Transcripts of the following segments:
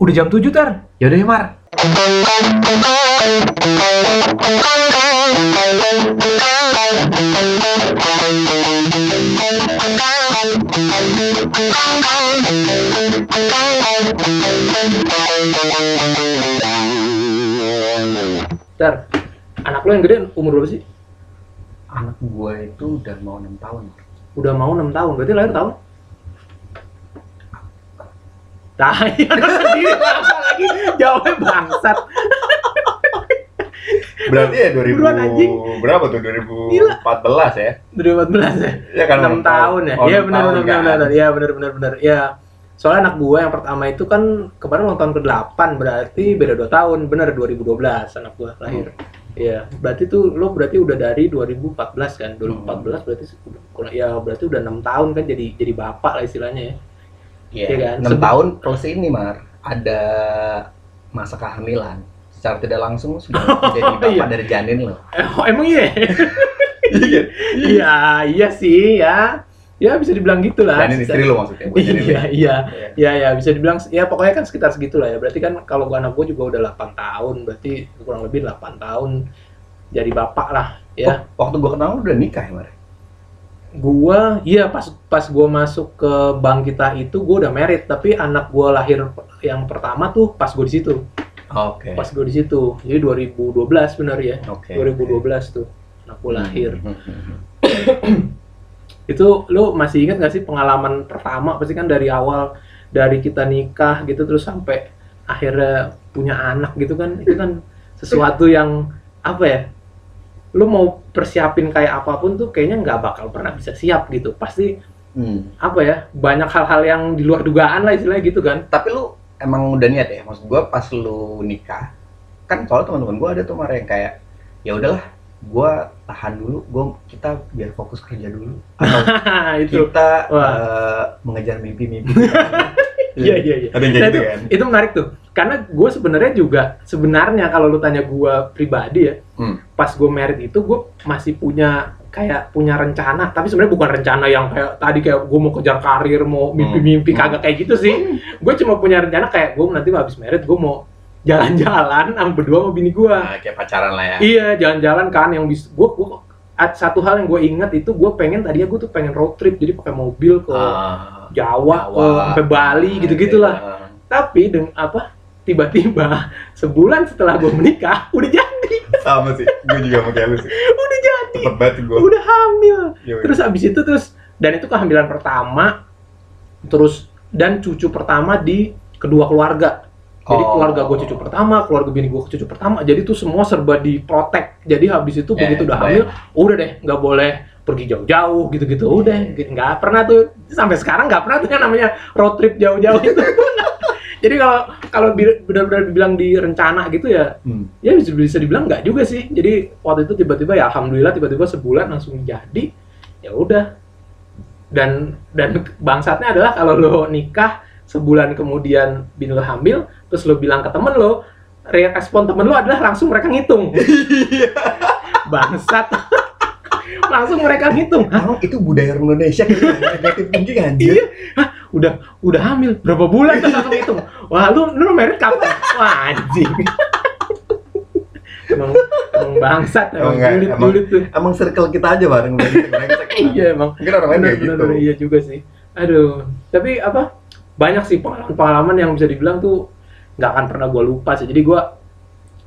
Udah jam 7 tar. Yaudah ya Mar. Ntar, anak lo yang gede umur berapa sih? Anak gue itu udah mau 6 tahun. Udah mau 6 tahun, berarti lahir tahun? Nah, anak sendiri apa lagi jawabnya bangsat. Berarti ya 2000 Buruan, anjing. berapa tuh? 2014 ya? 2014 ya? Ya kan 6 tahun ya? Oh, Iya benar benar kan? benar benar. Iya benar benar benar. Iya. Soalnya anak gua yang pertama itu kan kemarin ulang tahun ke-8 berarti beda 2 tahun. Bener 2012 anak gua lahir. Iya, berarti tuh lo berarti udah dari 2014 kan? 2014 berarti se- kurang ya berarti udah 6 tahun kan jadi jadi bapak lah istilahnya ya. Iya, Iya kan? 6 Sebe- tahun plus ini Mar, ada masa kehamilan. Secara tidak langsung sudah menjadi bapak iya. dari janin loh. Eh, oh, emang iya? Iya. Iya, iya sih ya. Ya bisa dibilang gitu lah. Janin istri lo maksudnya, Iya, lo. iya. Iya. Ya ya bisa dibilang ya pokoknya kan sekitar segitulah ya. Berarti kan kalau gua anak gua juga udah 8 tahun, berarti kurang lebih 8 tahun jadi bapak lah ya. Oh, waktu gua kenal udah nikah ya, Mar? Gua iya pas pas gua masuk ke bank kita itu gua udah married, tapi anak gua lahir yang pertama tuh pas gua di situ. Oke. Pas gua di situ. Jadi 2012 benar ya. Oke. 2012 tuh anak gua lahir. Hmm. Itu lu masih ingat gak sih pengalaman pertama pasti kan dari awal dari kita nikah gitu terus sampai akhirnya punya anak gitu kan itu kan sesuatu yang apa ya lu mau persiapin kayak apa pun tuh kayaknya nggak bakal pernah bisa siap gitu pasti Hmm. apa ya banyak hal-hal yang di luar dugaan lah istilahnya gitu kan Tapi lu emang udah niat ya? Maksud gua pas lu nikah, kan soalnya teman-teman gua ada tuh Mar yang kayak ya udahlah, gua tahan dulu, gua kita biar fokus kerja dulu. Atau itu kita Wah. eh, mengejar mimpi-mimpi. iya iya iya Ada yang Nah, gitu itu, kan? itu menarik tuh karena gue sebenarnya juga sebenarnya kalau lu tanya gue pribadi ya Hmm. pas gue married itu gue masih punya kayak punya rencana tapi sebenarnya bukan rencana yang kayak tadi kayak gue mau kejar karir mau mimpi-mimpi Hmm. kagak kayak gitu sih gue cuma punya rencana kayak gue nanti habis married gue mau jalan-jalan sama berdua sama bini gue Nah, kayak pacaran lah ya. iya jalan-jalan kan yang bisa gue gue satu hal yang gue ingat itu gue pengen tadinya gue tuh pengen road trip jadi pakai mobil ke Ah, Jawa, ke Jawa. sampai Bali Nah, gitu-gitulah. kayak, tapi dengan apa tiba-tiba sebulan setelah gue menikah udah jadi. Ah, sama sih, gue juga mau kayak lu sih. udah jadi. Cepet banget gue. udah hamil. Iya, terus abis itu terus dan itu kehamilan pertama terus dan cucu pertama di kedua keluarga jadi Oh. keluarga gue cucu pertama keluarga bini gue cucu pertama jadi tuh semua serba diprotek jadi habis itu Ya, begitu udah hamil udah deh nggak boleh pergi jauh-jauh gitu-gitu udah gitu. nggak pernah tuh sampai sekarang nggak pernah tuh yang namanya road trip jauh-jauh itu jadi kalau kalau benar-benar dibilang direncana gitu ya Hmm. ya bisa bisa dibilang nggak juga sih jadi waktu itu tiba-tiba ya alhamdulillah tiba-tiba sebulan langsung jadi ya udah dan dan bangsatnya adalah kalau lo nikah sebulan kemudian bini lo hamil terus lo bilang ke temen lo respon temen lo adalah langsung mereka ngitung. Bangsat. Langsung mereka ngitung. Hah, Emang itu budaya Indonesia gitu, negatif thinking anjir. Iya. udah udah hamil berapa bulan terus langsung ngitung? Wah lu lu married kapan? Wah anjing. Emang, emang bangsat emang Emang tuh. Emang circle kita aja bareng iya emang. Mungkin orang lain bener, kayak gitu. iya juga sih. Aduh tapi apa? Banyak sih pengalaman-pengalaman yang bisa dibilang tuh nggak akan pernah gue lupa sih jadi gue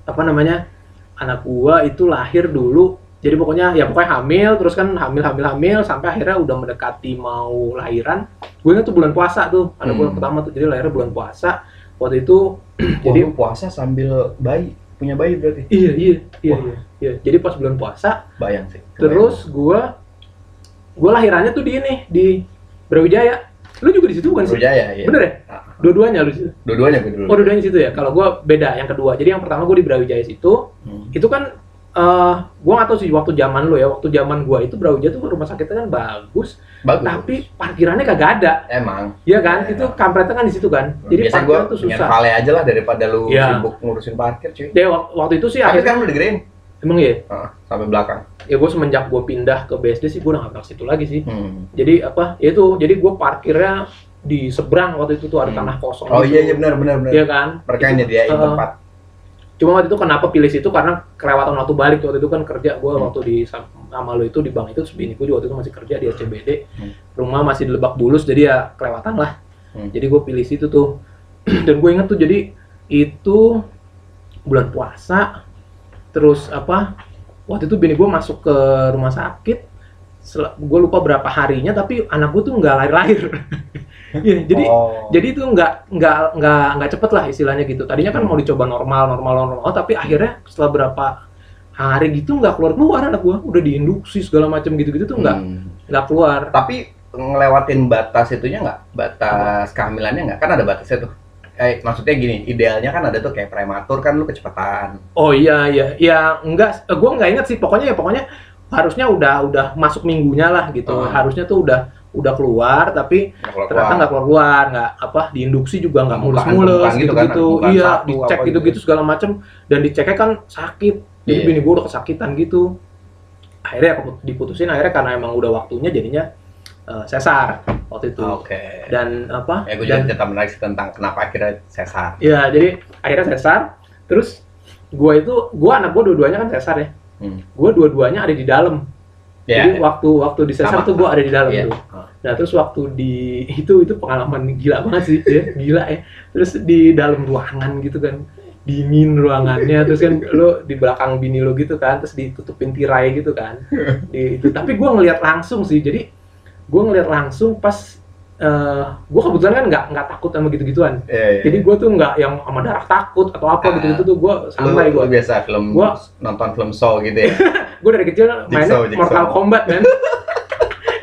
apa namanya anak gua itu lahir dulu jadi pokoknya ya pokoknya hamil terus kan hamil hamil hamil sampai akhirnya udah mendekati mau lahiran gue ingat tuh bulan puasa tuh anak bulan Hmm. pertama tuh jadi lahirnya bulan puasa waktu itu Jadi jadi puasa sambil bayi, punya bayi berarti. iya iya iya, Wah. iya iya jadi pas bulan puasa Bayang sih. kebayang. Terus gua gua lahirannya tuh di ini di Brawijaya. Lu juga di situ bukan sih? Brawijaya ya. Bener ya? Dua-duanya lu situ. Dua-duanya gue dulu. Oh, dua-duanya di situ ya. Kalau gua beda yang kedua. Jadi yang pertama gua di Brawijaya situ, Hmm. itu kan eh gua nggak tahu sih waktu zaman lu ya. Waktu zaman gua itu Brawijaya tuh rumah sakitnya kan bagus, Bagus. tapi parkirannya kagak ada. emang. Iya kan? Ya. Itu kampretnya kan di situ kan. Jadi Biasa gue parkiran tuh susah. vale aja lah daripada lu Iya. sibuk ngurusin parkir cuy. Deh wak- waktu itu sih Tapi akhirnya kan udah digedein. emang ya. Heeh, sampai belakang. Ya gua semenjak gua pindah ke BSD sih gua udah nggak pernah ke situ lagi sih. Hmm. jadi apa ya itu jadi gue parkirnya di seberang waktu itu tuh ada Hmm. tanah kosong Oh gitu. iya iya benar benar benar. Iya kan Mereka yang nyediain Heeh. tempat. cuma waktu itu kenapa pilih situ karena kelewatan waktu balik waktu itu kan kerja gue Hmm. waktu di sam- sama lo itu di bank itu bini gue waktu itu masih kerja di SCBD Hmm. rumah masih di Lebak Bulus jadi ya kelewatan lah Hmm. jadi gue pilih situ tuh dan gue inget tuh jadi itu bulan puasa terus apa waktu itu bini gue masuk ke rumah sakit gue lupa berapa harinya tapi anak gue tuh nggak lahir-lahir Iya, jadi oh. jadi itu nggak nggak nggak nggak cepet lah istilahnya gitu tadinya kan mau dicoba normal normal normal tapi akhirnya setelah berapa hari gitu nggak keluar keluar anak gua udah diinduksi segala macam gitu gitu tuh nggak Hmm. nggak keluar Tapi ngelewatin batas itunya nggak? Batas kehamilannya nggak? Kan ada batasnya tuh. Eh, maksudnya gini, idealnya kan ada tuh kayak prematur kan lu kecepatan. oh iya iya ya enggak eh, gua nggak inget sih pokoknya ya pokoknya harusnya udah udah masuk minggunya lah gitu Hmm. harusnya tuh udah udah keluar tapi keluar ternyata nggak keluar keluar nggak apa diinduksi juga nggak mulus mulus gitu gitu kan, gitu iya satu, dicek gitu gitu. segala macem dan diceknya kan sakit jadi Iya. bini gue udah kesakitan gitu akhirnya aku diputusin akhirnya karena emang udah waktunya jadinya eh, sesar waktu itu Oke. dan apa Ya gue juga dan cerita menarik tentang kenapa akhirnya sesar. ya jadi akhirnya sesar terus gue itu gue anak gue dua-duanya kan sesar ya Hmm. gue dua-duanya ada di dalam. Ya. jadi waktu waktu di sesar tuh gue ada di dalam Iya. tuh. Nah terus waktu di itu itu pengalaman gila banget sih ya. Gila ya. Terus di dalam ruangan gitu kan. Dingin ruangannya. Terus kan lo di belakang bini lo gitu kan. Terus ditutupin tirai gitu kan. Di itu. Tapi gue ngelihat langsung sih. Jadi gue ngelihat langsung pas eh gue kebetulan kan nggak nggak takut sama gitu gituan Iya, iya. jadi gue tuh nggak yang sama darah takut atau apa Ah. gitu gitu tuh gue santai gue biasa film Gua- nonton film Saw gitu ya. gue dari kecil mainnya jigsaw. Mortal Kombat kan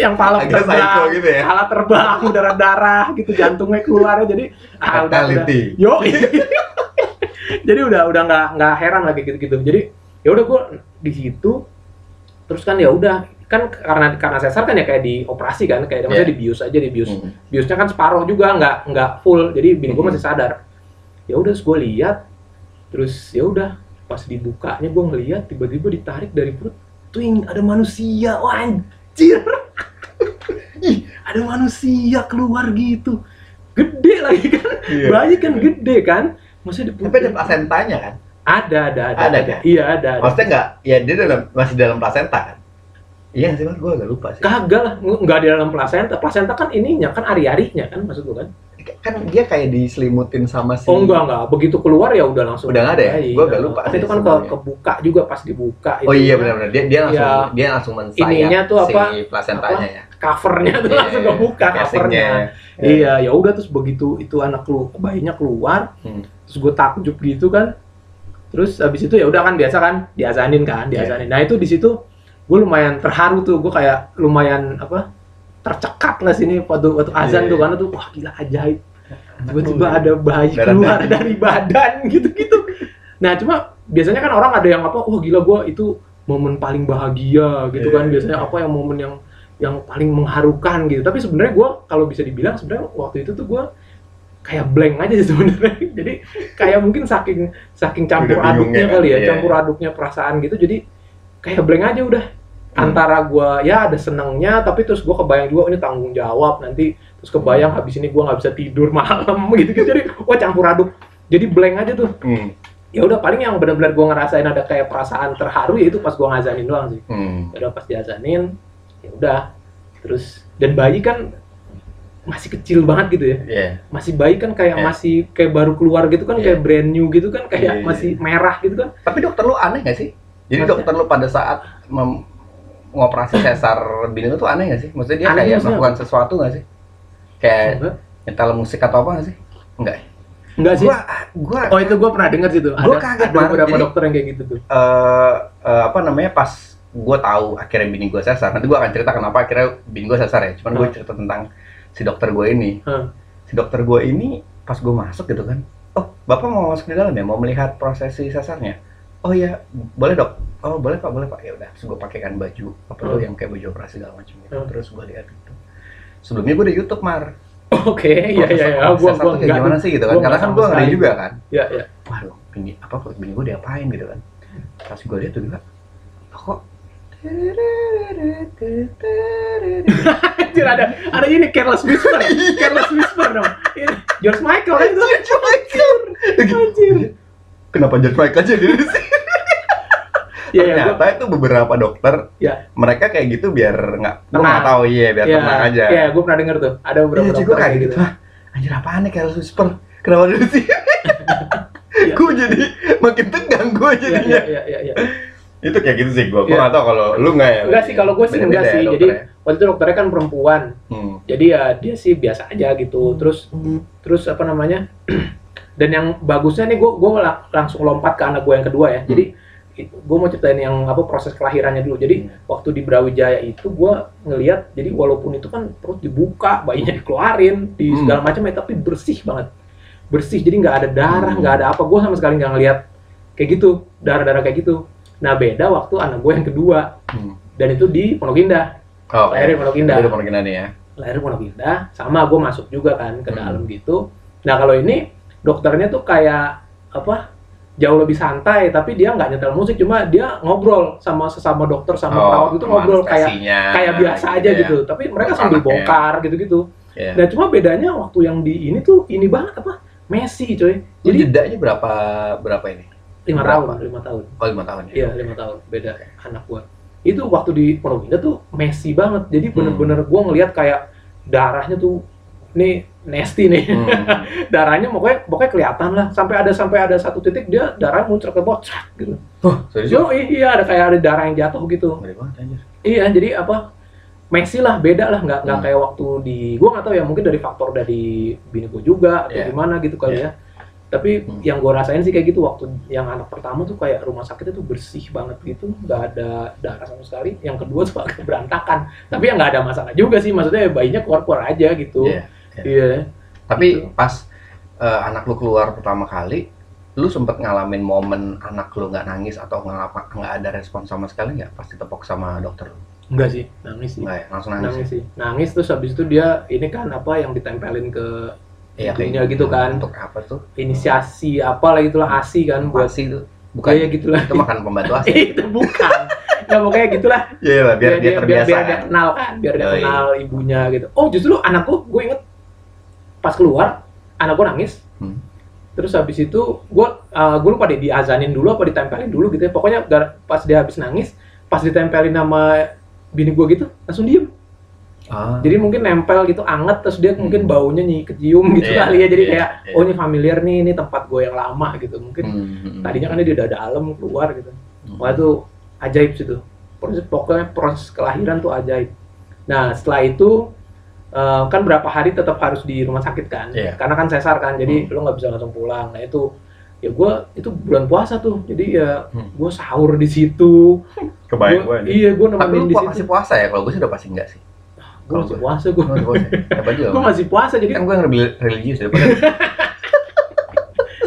yang pala terbang, gitu ya. pala terbang, darah darah gitu, jantungnya keluar jadi ah, udah. Yo, jadi udah udah nggak nggak heran lagi gitu gitu. Jadi ya udah gue di situ, terus kan ya udah kan karena karena sesar kan ya kayak di operasi kan, kayak maksudnya Iya. dibius aja dibius, Hmm. biusnya kan separuh juga nggak nggak full, jadi bini gue Hmm. masih sadar. Ya udah, gue lihat, terus ya udah pas dibukanya gue ngeliat tiba-tiba ditarik dari perut, twing ada manusia, wah anjir, ih ada manusia keluar gitu, gede lagi kan, Iya. bayi kan gede kan, maksudnya di Tapi ada plasentanya kan? ada ada ada, Ada, kan? iya ada, ada. Maksudnya nggak? Ya dia dalam masih dalam plasenta kan? Iya sih mas, gue agak lupa sih. kagak lah nggak di dalam plasenta plasenta kan ininya kan ari-arinya kan maksud gue kan Kan dia kayak diselimutin sama si. oh enggak enggak begitu keluar ya udah langsung Udah nggak ada ya? Gua agak lupa Tapi itu kan ke, kebuka juga pas dibuka Oh itu iya kan. benar-benar dia dia langsung Ya, dia langsung mensayat ininya tuh apa? si plasentanya ya. covernya tuh Iya, langsung kebuka covernya iya ya udah terus begitu itu anak lu bayinya keluar Hmm. terus gue takjub gitu kan terus habis itu ya udah kan biasa kan diazanin kan diazanin nah itu di situ gue lumayan terharu tuh gue kayak lumayan apa tercekat lah sini waktu waktu azan Iya, tuh iya. karena tuh wah gila ajaib. Tiba-tiba ada bayi keluar dari badan gitu-gitu. Nah cuma biasanya kan orang ada yang apa wah gila gue itu momen paling bahagia gitu Iya, kan. Iya, biasanya iya. apa yang momen yang yang paling mengharukan gitu. Tapi sebenarnya gue kalau bisa dibilang sebenarnya waktu itu tuh gue kayak blank aja sih sebenarnya. Jadi kayak mungkin saking saking campur aduknya kan, kali ya iya. campur aduknya perasaan gitu jadi kayak blank aja udah Hmm. antara gua ya ada senengnya tapi terus gua kebayang juga oh, ini tanggung jawab nanti terus kebayang habis ini gua nggak bisa tidur malam gitu gitu jadi wah campur aduk jadi blank aja tuh Hmm. ya udah paling yang benar-benar gua ngerasain ada kayak perasaan terharu ya itu pas gua ngazanin doang sih Hmm. ya udah pas diazanin ya udah terus dan bayi kan masih kecil banget gitu ya Iya. masih bayi kan kayak Iya. masih kayak baru keluar gitu kan Iya. kayak brand new gitu kan kayak Iya, iya, masih merah gitu kan Tapi dokter lu aneh gak sih? Jadi Maksudnya? dokter lu pada saat mem- ngoperasi sesar bini lu tuh aneh gak sih? Maksudnya dia Aneh kayak melakukan sesuatu gak sih? Kayak enggak nyetel musik atau apa gak sih? Enggak. enggak sih Gua gua oh itu gua pernah denger sih tuh ada kaget, ada Mar. beberapa dokter yang kayak gitu tuh eh eh, apa namanya pas gue tahu akhirnya bini gue sesar nanti gue akan cerita kenapa akhirnya bini gue sesar ya cuman gue cerita tentang si dokter gue ini Hmm. si dokter gue ini pas gue masuk gitu kan oh bapak mau masuk di dalam ya mau melihat prosesi sesarnya oh ya boleh dok. Oh boleh pak boleh pak. Ya udah terus gue pakaikan baju apa tuh Hmm. yang kayak baju operasi segala macam gitu. Hmm. terus gue lihat gitu. Sebelumnya gue di YouTube mar. Oke iya iya iya. Proses gua sesar gua tuh kayak gimana sih gitu kan? Gua karena kan gue ngeri juga kan? Iya iya. Waduh bini apa kok bini gue diapain gitu kan? Pas gue lihat tuh juga "Loh, kok? Anjir ada ada ini careless whisper, careless whisper dong. George Michael itu. Anjir. Kenapa George Michael aja sini? Iya, iya, Ternyata itu beberapa dokter Ya. mereka kayak gitu biar nggak, Tenang. nggak tahu iya biar Iya, tenang aja. Iya, gue pernah denger tuh. Ada beberapa sih dokter gue kayak gitu. Hah, anjir apaan nih Careless Whisper? Kenapa dulu sih? Iya. gue jadi makin tegang gue Iya, jadinya. iya, iya, iya, iya. Itu kayak gitu sih gue. Gue nggak tahu kalau lu nggak ya. Enggak sih, kalau gue sih enggak ya sih. Jadi waktu itu dokternya kan perempuan. Hmm. Jadi ya dia sih biasa aja gitu. Terus terus apa namanya? Dan yang bagusnya nih gue gue langsung lompat ke anak gue yang kedua ya. Jadi gue mau ceritain yang apa proses kelahirannya dulu. Jadi waktu di Brawijaya itu gue ngelihat jadi walaupun itu kan perut dibuka, bayinya dikeluarin, di Hmm. segala macam ya tapi bersih banget. Bersih jadi nggak ada darah, Hmm. nggak ada apa. Gue sama sekali nggak ngelihat kayak gitu, darah-darah kayak gitu. Nah beda waktu anak gue yang kedua Hmm. dan itu di Pondok Indah. Oh, Lahir di Pondok Indah Itu Pondok Indah nih ya. lahir di Pondok Indah sama gue masuk juga kan ke Hmm. dalam gitu nah kalau ini dokternya tuh kayak apa jauh lebih santai tapi dia nggak nyetel musik cuma dia ngobrol sama sesama dokter sama perawat itu ngobrol kayak kayak biasa aja ya. gitu tapi mereka Bongkar sambil anaknya. bongkar gitu-gitu Iya. nah cuma bedanya waktu yang di ini tuh ini banget apa Messi coy Jadi jadi jedanya berapa berapa ini? lima berapa? tahun lima tahun Oh lima tahun ya. Iya lima tahun beda anak gua. Itu waktu di Pondok Indah tuh Messi banget. Jadi Hmm. bener-bener gua ngelihat kayak darahnya tuh nih nasty nih. Hmm. darahnya pokoknya pokoknya kelihatan lah. Sampai ada sampai ada satu titik dia darah muncul ke bawah cat, gitu. Serius? Yo iya ada kayak ada darah yang jatuh gitu. Banget. Iya jadi apa? Messi lah beda lah nggak nggak Hmm. kayak waktu di gua nggak tahu ya mungkin dari faktor dari bini gua juga atau Iya. gimana gitu kali Iya. ya. Tapi Hmm. yang gua rasain sih kayak gitu waktu yang anak pertama tuh kayak rumah sakitnya tuh bersih banget gitu, nggak ada darah sama sekali. Yang kedua tuh agak berantakan. Tapi ya nggak ada masalah juga sih, maksudnya bayinya keluar-keluar aja gitu. Iya. Iya. Tapi Gitu. pas eh, anak lu keluar pertama kali, lu sempet ngalamin momen anak lu nggak nangis atau nggak nggak ada respon sama sekali nggak? Pas ditepok sama dokter lu? Enggak sih, nangis sih. Nggak ya? Langsung nangis. Nangis sih. Nangis terus habis itu dia ini kan apa yang ditempelin ke Iya, Itunya gitu kan. Untuk apa tuh? inisiasi apa lah itulah ASI kan buat Pasti itu. Bukan kayak gitulah. itu makan pembantu asi. itu bukan. Ya pokoknya gitulah. Iya lah, biar dia terbiasa. biar, dia kan? kenal kan, biar dia Oh, iya. kenal ibunya gitu. Oh justru anakku, gue inget pas keluar, anakku nangis. Hmm. Terus habis itu gue uh, gue lupa deh diazanin dulu apa ditempelin dulu gitu ya. Pokoknya gar- pas dia habis nangis, pas ditempelin sama bini gue gitu, langsung diem. Ah. Jadi mungkin nempel gitu anget terus dia Hmm. mungkin baunya nih kecium gitu Iya, kali ya. Jadi iya, kayak iya. oh ini familiar nih, ini tempat gue yang lama gitu. Mungkin Hmm. tadinya kan dia udah dalam keluar gitu. Hmm. Wah itu ajaib sih tuh. Proses pokoknya proses kelahiran tuh ajaib. Nah setelah itu eh, kan berapa hari tetap harus di rumah sakit kan, Iya. karena kan sesar kan, jadi Hmm. lo nggak bisa langsung pulang. Nah itu ya gue itu bulan puasa tuh, jadi ya Hmm. gue sahur di situ. Kebayang gue. Iya gue nemenin lu di situ. masih puasa ya? Kalau gue sih udah pasti enggak sih. Gue masih puasa gue. Lu masih puasa. Gue masih puasa jadi Kan gue yang lebih religius daripada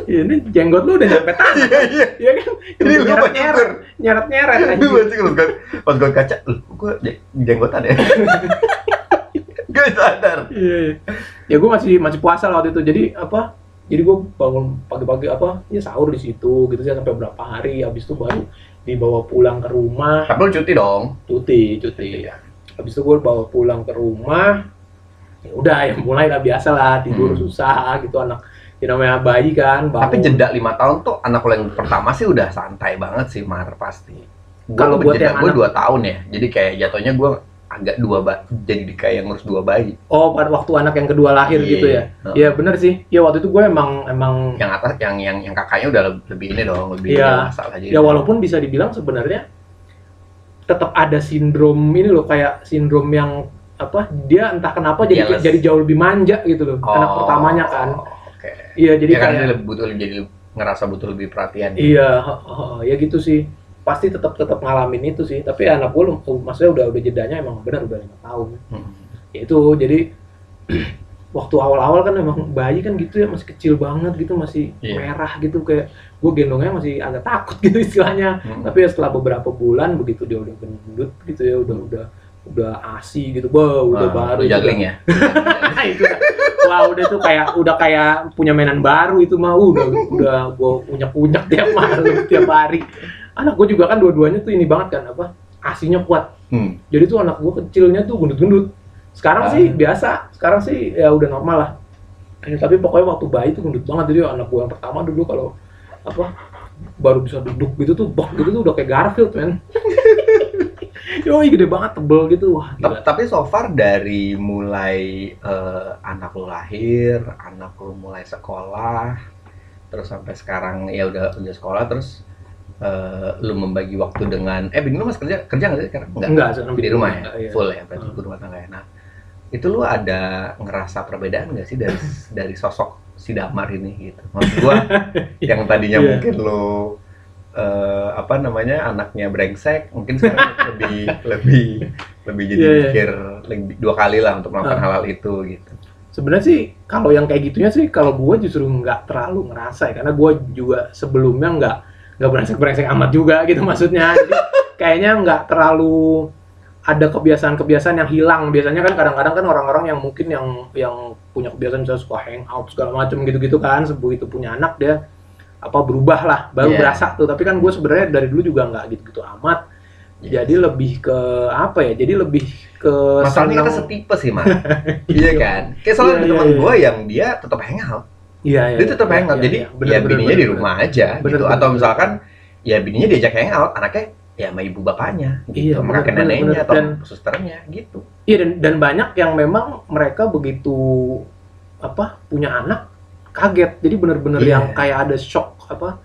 ini jenggot lu udah nyampe tangan. Iya, iya. Iya kan? Ini lu nyeret nyeret, nyeret nyeret baca kalau kan pas gue kaca, lu gue jenggotan ya. Gue sadar. Iya, iya. Ya gue masih masih puasa lah waktu itu. Jadi apa? Jadi gue bangun pagi-pagi apa? Ya sahur di situ gitu sih sampai berapa hari. Habis itu baru dibawa pulang ke rumah. Tapi lu cuti dong. Cuti, cuti. Habis itu gue bawa pulang ke rumah. Ya udah, ya mulai lah biasa lah tidur Hmm. susah gitu anak. Ya namanya bayi kan. Bangun. Tapi jeda lima tahun tuh anak lo yang pertama sih udah santai banget sih Mar pasti. Kalau buat jeda gue dua tahun ya, jadi kayak jatuhnya gue agak dua ba jadi kayak yang ngurus dua bayi. Oh, pada waktu anak yang kedua lahir Iya. gitu ya. Iya bener sih. Ya waktu itu gue emang emang Yang atas, yang yang yang kakaknya udah lebih, ini dong, lebih Iya. dewasa lah jadi. ya walaupun bisa dibilang sebenarnya tetap ada sindrom ini loh kayak sindrom yang apa dia entah kenapa jadi Jealous. jadi jauh lebih manja gitu loh Oh, anak pertamanya kan Oke. iya jadi ya kan kayak dia lebih butuh jadi ngerasa butuh lebih perhatian. iya he- he- ya gitu sih pasti tetap tetap ngalamin itu sih tapi anak gue lu- maksudnya udah udah jedanya emang benar udah lima tahun Hmm. ya itu jadi waktu awal-awal kan emang bayi kan gitu ya masih kecil banget gitu masih Iya. merah gitu kayak gue gendongnya masih agak takut gitu istilahnya Hmm. tapi ya setelah beberapa bulan begitu dia udah gendut gitu ya udah udah udah asi gitu bah udah Ah, baru lu juggling ya. itu wah udah tuh kayak udah kayak punya mainan baru itu mah udah udah gue unyak unyak tiap malam tiap hari anak gue juga kan dua-duanya tuh ini banget kan apa asinya kuat. Hmm. Jadi tuh anak gue kecilnya tuh gendut-gendut. Sekarang Ah. sih biasa, sekarang sih ya udah normal lah. Eh, tapi pokoknya waktu bayi tuh gendut banget jadi anak gue yang pertama dulu kalau apa baru bisa duduk gitu tuh bok gitu tuh udah kayak Garfield men. Yoi gede banget tebel gitu wah gila. Tapi so far dari mulai eh, anak lu lahir, anak lu mulai sekolah, terus sampai sekarang ya udah udah sekolah terus eh, lu membagi waktu dengan eh bini lu masih kerja kerja nggak sih sekarang? Enggak, sekarang di rumah ya, iya. full ya berarti Hmm. rumah tangga ya. Nah itu lu ada ngerasa perbedaan nggak sih dari dari sosok si Damar ini gitu? Maksud gua yang tadinya Iya. mungkin lu eh, apa namanya anaknya brengsek mungkin sekarang lebih lebih lebih jadi Iya, iya. mikir lebih dua kali lah untuk melakukan Ah. hal-hal itu gitu. Sebenarnya sih kalau yang kayak gitunya sih kalau gue justru nggak terlalu ngerasa ya karena gue juga sebelumnya nggak nggak brengsek-brengsek amat juga gitu maksudnya. Jadi kayaknya nggak terlalu ada kebiasaan-kebiasaan yang hilang. Biasanya kan kadang-kadang kan orang-orang yang mungkin yang yang punya kebiasaan misalnya suka hangout segala macam gitu-gitu kan, begitu punya anak dia apa berubah lah, baru Iya. berasa tuh. Tapi kan gue sebenarnya dari dulu juga nggak gitu-gitu amat. Iya. Jadi lebih ke apa ya? Jadi lebih ke Masalahnya kita seneng- setipe sih, Mas. iya kan? Kayak soalnya iya, teman iya. gue yang dia tetap hangout. Iya, iya. Dia tetap iya, hangout. iya, Jadi iya. Bener, ya bener, bininya bener, di bener. rumah aja Bener, gitu. bener, Atau misalkan ya bininya diajak hangout, anaknya ya sama ibu bapaknya gitu, Iya, sama kakek neneknya bener. atau Dan- susternya gitu. Iya dan, dan banyak yang memang mereka begitu apa punya anak kaget. Jadi bener-bener Iya. yang kayak ada shock apa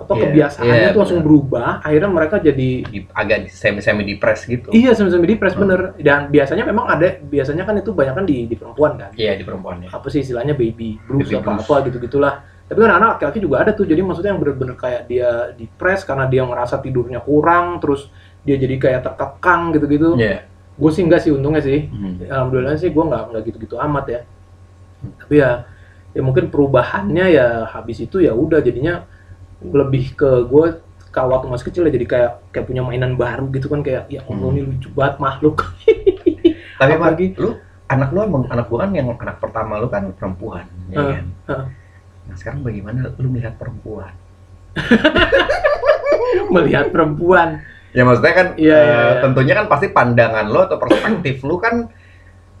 apa Iya, kebiasaannya iya, tuh langsung bener. berubah. Akhirnya mereka jadi Di, agak semi-semi depres gitu. iya sama-sama depres Hmm. bener. Dan biasanya memang ada biasanya kan itu banyak kan di, di perempuan kan. Iya, di perempuannya. Apa sih istilahnya baby blues Baby apa blues. apa gitu gitulah. Tapi kan anak laki-laki juga ada tuh. Jadi maksudnya yang bener-bener kayak dia depres karena dia ngerasa tidurnya kurang, terus dia jadi kayak terkekang gitu-gitu. Iya. Gue sih enggak sih untungnya sih. Hmm. alhamdulillah sih gue nggak nggak gitu-gitu amat ya tapi ya ya mungkin perubahannya ya habis itu ya udah jadinya lebih ke gue kalau waktu masih kecil ya jadi kayak kayak punya mainan baru gitu kan kayak ya Allah Hmm. ini lucu banget makhluk Tapi Apalagi? lu anak lu emang anak gua kan yang anak pertama lu kan perempuan, ya Heeh, kan? heeh. Nah sekarang bagaimana lu melihat perempuan? melihat perempuan Ya maksudnya kan Iya, eh, iya, iya. tentunya kan pasti pandangan lo atau perspektif lu kan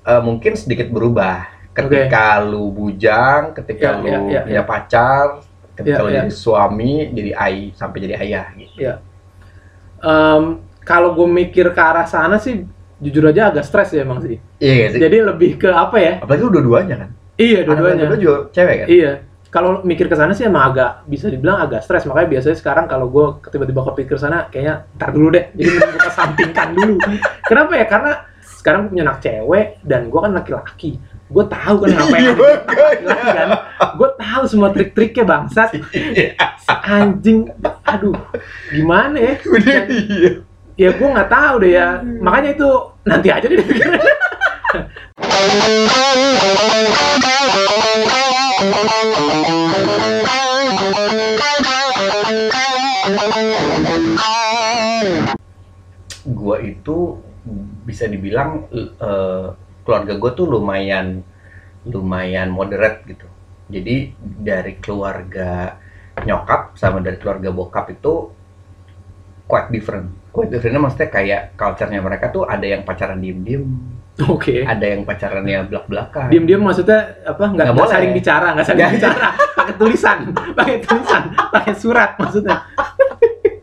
eh, mungkin sedikit berubah ketika lu bujang, ketika Iya, lu iya, iya, punya pacar, ketika Iya, lu iya. jadi suami, jadi ai sampai jadi ayah gitu. Em, kalau gue mikir ke arah sana sih jujur aja agak stres ya emang sih Iya gak sih? jadi lebih ke apa ya Apalagi lu dua-duanya kan? iya dua-duanya kedua juga cewek kan? Iya. Kalau mikir ke sana sih emang agak bisa dibilang agak stres. Makanya biasanya sekarang kalau gue tiba-tiba kepikir sana, kayaknya ntar dulu deh. Jadi mending gue kesampingkan dulu. Kenapa ya? Karena sekarang punya anak cewek dan gue kan laki-laki. Gue tahu kan apa yang ada laki-laki kan. Gue tahu semua trik-triknya bangsat. Iya. Anjing. Aduh. Gimana ya? Dan- iya. ya gue nggak tahu deh ya. Makanya itu nanti aja deh. Gua itu bisa dibilang eh, keluarga gue tuh lumayan lumayan moderate gitu. Jadi dari keluarga nyokap sama dari keluarga bokap itu quite different. Quite differentnya maksudnya kayak culture-nya mereka tuh ada yang pacaran diem-diem, Oke. ada yang pacarannya belak-belakan. Diam-diam maksudnya apa? Nggak boleh. saling bicara, nggak saling bicara, pakai tulisan, pakai tulisan, pakai surat maksudnya.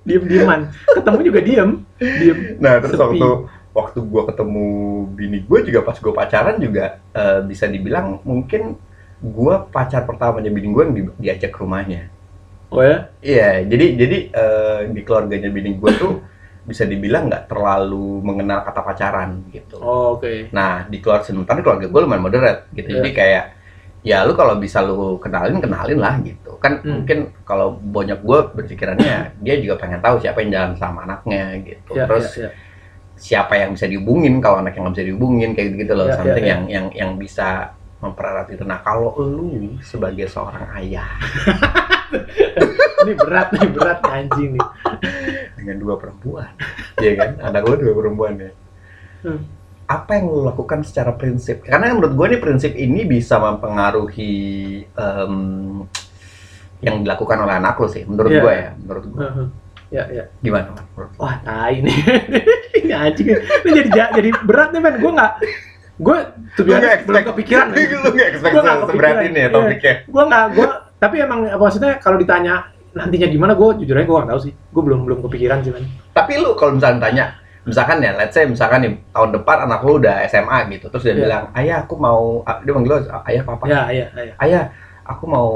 Diem-dieman, ketemu juga diem, diem. Nah, terus Sepi. waktu waktu gua ketemu bini gue juga pas gua pacaran juga eh, bisa dibilang mungkin gua pacar pertamanya bini gue yang di- diajak ke rumahnya. Oh ya? Iya, jadi jadi eh, di keluarganya bini gue tuh bisa dibilang nggak terlalu mengenal kata pacaran gitu. Oh, Oke. Nah, di keluarga sementara keluarga gue lumayan moderate gitu. Iya. Jadi kayak ya lu kalau bisa lu kenalin kenalin lah gitu. Kan Hmm. mungkin kalau banyak gue berpikirannya dia juga pengen tahu siapa yang jalan sama anaknya gitu. Ya, Terus ya, ya. Siapa yang bisa dihubungin kalau anak yang nggak bisa dihubungin kayak gitu loh. Ya, ya, Something ya. yang yang yang bisa mempererat itu. Nah, kalau lu sebagai seorang ayah Ini berat nih, berat anjing nih. dengan dua perempuan, ya kan? Anak lu dua perempuan ya. Hmm. Apa yang lu lakukan secara prinsip? Karena menurut gue nih prinsip ini bisa mempengaruhi em, yang dilakukan oleh anak lu sih. Menurut Iya. gue ya, menurut gue. Heeh. Ya, ya. Gimana? Wah, tai nih. Ini anjing. Ini jadi ja- jadi berat nih men. Gue nggak gue tuh nggak belum kepikiran. lu nggak expect Gua kepikiran. seberat ini ya Iya. topiknya Gue nggak gue tapi emang maksudnya kalau ditanya nantinya gimana gue jujur aja gue nggak tahu sih. Gue belum belum kepikiran sih men. tapi lu kalau misalnya tanya misalkan ya let's say misalkan nih tahun depan anak lu udah SMA gitu terus dia Iya. bilang ayah aku mau ah, dia manggil lu ayah papa Ya iya iya. ayah aku mau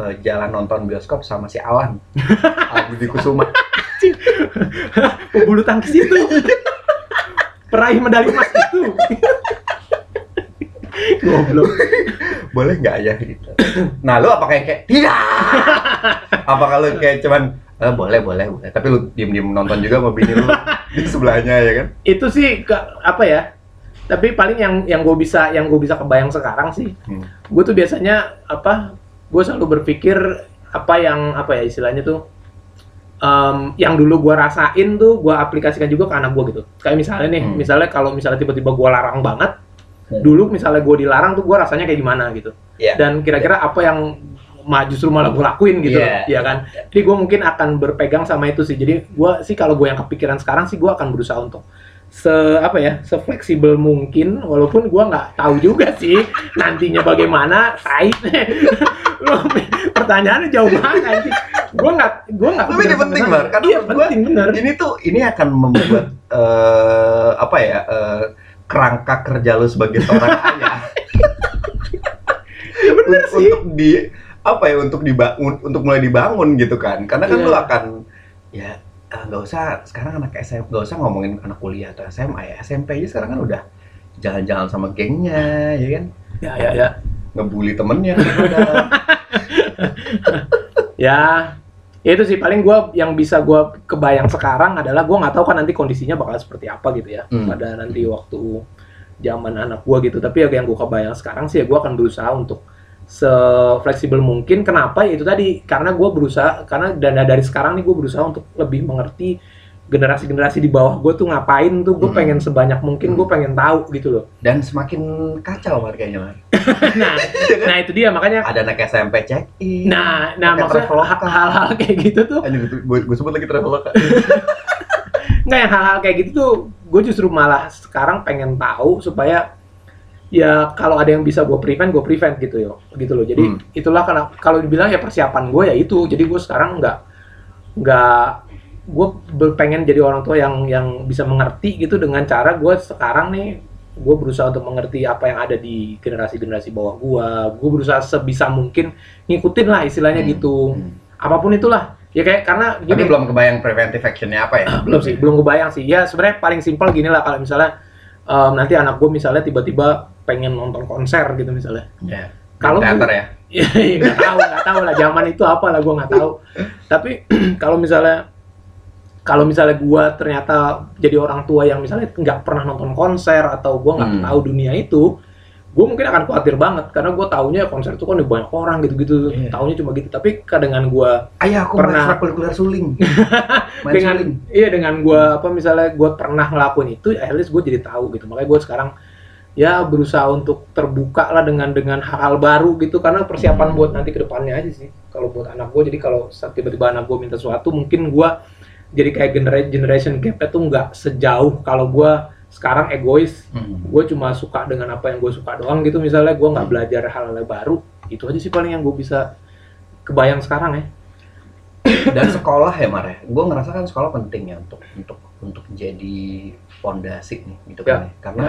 eh, jalan nonton bioskop sama si Alan Budi Kusuma Pebulu tangkis itu. Peraih medali emas itu. Goblok. boleh nggak ayah gitu nah lu apa kayak kayak tidak apa kalau kayak cuman "Eh, boleh boleh boleh tapi lu diem diem nonton juga sama bini lu di sebelahnya ya kan Itu sih ke, apa ya? Tapi paling yang yang gue bisa yang gue bisa kebayang sekarang sih Hmm. gue tuh biasanya apa gue selalu berpikir apa yang apa ya istilahnya tuh em, yang dulu gue rasain tuh gue aplikasikan juga ke anak gue gitu kayak misalnya nih Hmm. misalnya kalau misalnya tiba-tiba gue larang banget Hmm. dulu misalnya gue dilarang tuh gue rasanya kayak gimana gitu Iya. dan kira-kira apa yang justru malah gue lakuin gitu Iya. ya kan jadi gue mungkin akan berpegang sama itu sih jadi gue sih kalau gue yang kepikiran sekarang sih gue akan berusaha untuk se apa ya se fleksibel mungkin walaupun gue nggak tahu juga sih nantinya bagaimana lo pertanyaannya jauh banget anjing. Gue nggak gue nggak Tapi ini penting, sana. karena iya gua penting bener. ini tuh ini akan membuat eh, apa ya eh, kerangka kerja lu sebagai seorang ayah. Ya bener Un- sih. untuk di apa ya untuk dibangun untuk mulai dibangun gitu kan. Karena kan Iya. lu akan ya eh, nggak usah. Sekarang anak SMP nggak usah ngomongin anak kuliah atau SMA ya. SMP aja sekarang kan udah jalan-jalan sama gengnya ya kan? Ya ya ya. Ngebully temennya. Ya itu sih. Paling gue yang bisa gue kebayang sekarang adalah gue nggak tahu kan nanti kondisinya bakal seperti apa gitu ya. Hmm. pada nanti waktu zaman anak gue gitu. Tapi ya yang gue kebayang sekarang sih ya gue akan berusaha untuk se fleksibel mungkin. Kenapa? Ya itu tadi. Karena gue berusaha karena dan dari sekarang nih gue berusaha untuk lebih mengerti generasi-generasi di bawah gue tuh ngapain tuh. Gue Hmm. pengen sebanyak mungkin gue pengen tahu gitu loh. Dan semakin kacau Mar. nah nah itu dia. Makanya ada anak SMP check in nah nah maksudnya hal-hal kayak gitu tuh. Gue, gue sebut lagi Traveloka nggak yang hal-hal kayak gitu tuh gue justru malah sekarang pengen tahu supaya ya kalau ada yang bisa gue prevent gue prevent gitu yo gitu loh jadi Hmm. itulah karena kalau dibilang ya persiapan gue ya itu jadi gue sekarang nggak nggak gue pengen jadi orang tua yang yang bisa mengerti gitu dengan cara gue sekarang nih gue berusaha untuk mengerti apa yang ada di generasi-generasi bawah gue gue berusaha sebisa mungkin ngikutin lah istilahnya Hmm. gitu Hmm. apa pun itulah ya kayak karena Tapi belum kebayang preventive actionnya apa ya? belum sih belum kebayang sih ya sebenarnya paling simpel gini lah kalau misalnya em, nanti anak gue misalnya tiba-tiba pengen nonton konser gitu misalnya Ya. Kalau teater ya. ya nggak tahu nggak tahu lah zaman itu apa lah gue nggak tahu tapi kalau misalnya kalau misalnya gue ternyata jadi orang tua yang misalnya nggak pernah nonton konser atau gue nggak Hmm. tahu dunia itu gue mungkin akan khawatir banget karena gue taunya konser itu kan banyak orang gitu-gitu Iya. taunya cuma gitu tapi dengan gue Ayah aku Pernah. ekstrakurikuler suling. main dengan suling. iya dengan gue apa misalnya gue pernah ngelakuin itu at least gue jadi tahu gitu makanya gue sekarang ya berusaha untuk terbuka lah dengan dengan hal-hal baru gitu karena persiapan Hmm. buat nanti ke depannya aja sih kalau buat anak gue jadi kalau saat tiba-tiba anak gue minta sesuatu mungkin gue jadi kayak genera- generation gap itu nggak sejauh kalau gue sekarang egois Hmm. gue cuma suka dengan apa yang gue suka doang gitu misalnya gue nggak belajar hal-hal baru itu aja sih paling yang gue bisa kebayang sekarang ya Dan sekolah ya Mar ya. Gue ngerasa kan sekolah penting ya untuk untuk untuk jadi fondasi nih gitu kan. ya. Karena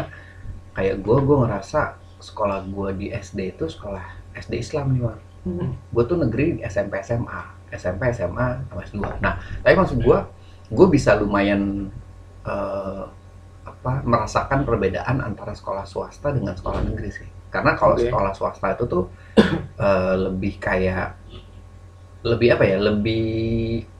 kayak gue gue ngerasa sekolah gue di SD itu sekolah SD Islam nih Mar. gue tuh negeri SMP SMA SMP SMA sama S2 nah tapi maksud gue gue bisa lumayan eh, apa merasakan perbedaan antara sekolah swasta dengan sekolah negeri sih karena kalau Oke. sekolah swasta itu tuh eh, lebih kayak lebih apa ya lebih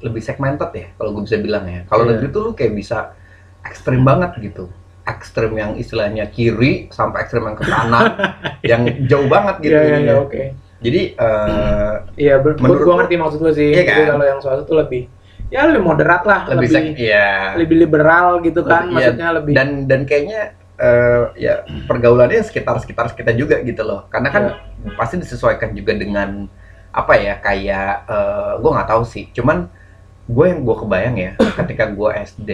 lebih segmented ya kalau gue bisa bilang ya kalau Iya. negeri tuh lu kayak bisa ekstrim banget gitu ekstrim yang istilahnya kiri sampai ekstrim yang ke kanan yang jauh banget gitu Iya, iya, iya, ininya. oke. Jadi eh, Iya, Menurut gua ngerti maksud lu sih. Iya Jadi kan? kalau yang swasta tuh lebih ya lebih moderat lah, lebih lebih sek, ya. lebih liberal gitu kan, Lebih- iya. maksudnya lebih Dan dan kayaknya eh, ya pergaulannya sekitar sekitar kita juga gitu loh. Karena kan Iya. pasti disesuaikan juga dengan apa ya kayak gue nggak tahu sih. Cuman gue yang gue kebayang ya ketika gue SD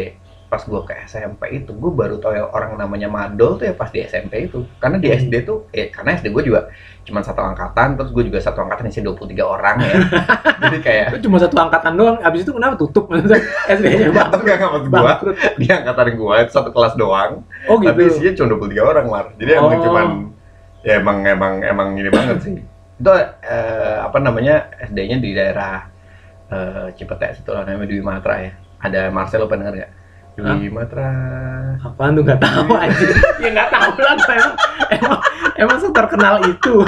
pas gue ke SMP itu gue baru tahu yang orang namanya Madol tuh ya pas di SMP itu karena di Hmm. SD tuh eh karena SD gue juga cuma satu angkatan terus gue juga satu angkatan isi 23 orang ya jadi kayak Itu cuma satu angkatan doang. Abis itu kenapa tutup? SD-nya bang. nggak maksud gue di angkatan gue itu satu kelas doang Oh gitu. tapi isinya cuma 23 orang mar jadi emang Oh. cuman ya emang emang emang ini banget sih itu eh, apa namanya SD-nya di daerah eh, Cipete situ lah namanya Dwi Matra ya ada Marcel lo pernah nggak Dwi Matra Apaan tuh nggak tahu aja. ya nggak tahu lah. Emang emang emang seterkenal itu.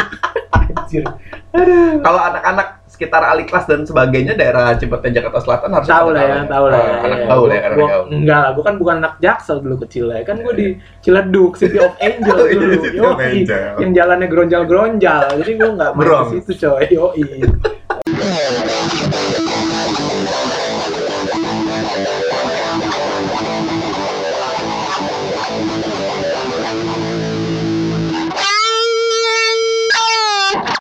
Anjir. Kalau anak-anak sekitar Aliklas dan sebagainya daerah Cipete Jakarta Selatan harus Tahu lah ya, tahu lah. ya. anak Iya. tahu lah ya karena Gua- kau Enggak lah, gue kan bukan anak jaksel dulu kecil ya. Kan gue di Ciledug, City of Angel iya, dulu. City of Yoi. Angel. Yang jalannya geronjal-geronjal. Jadi gue nggak main ke situ coy. Yoi.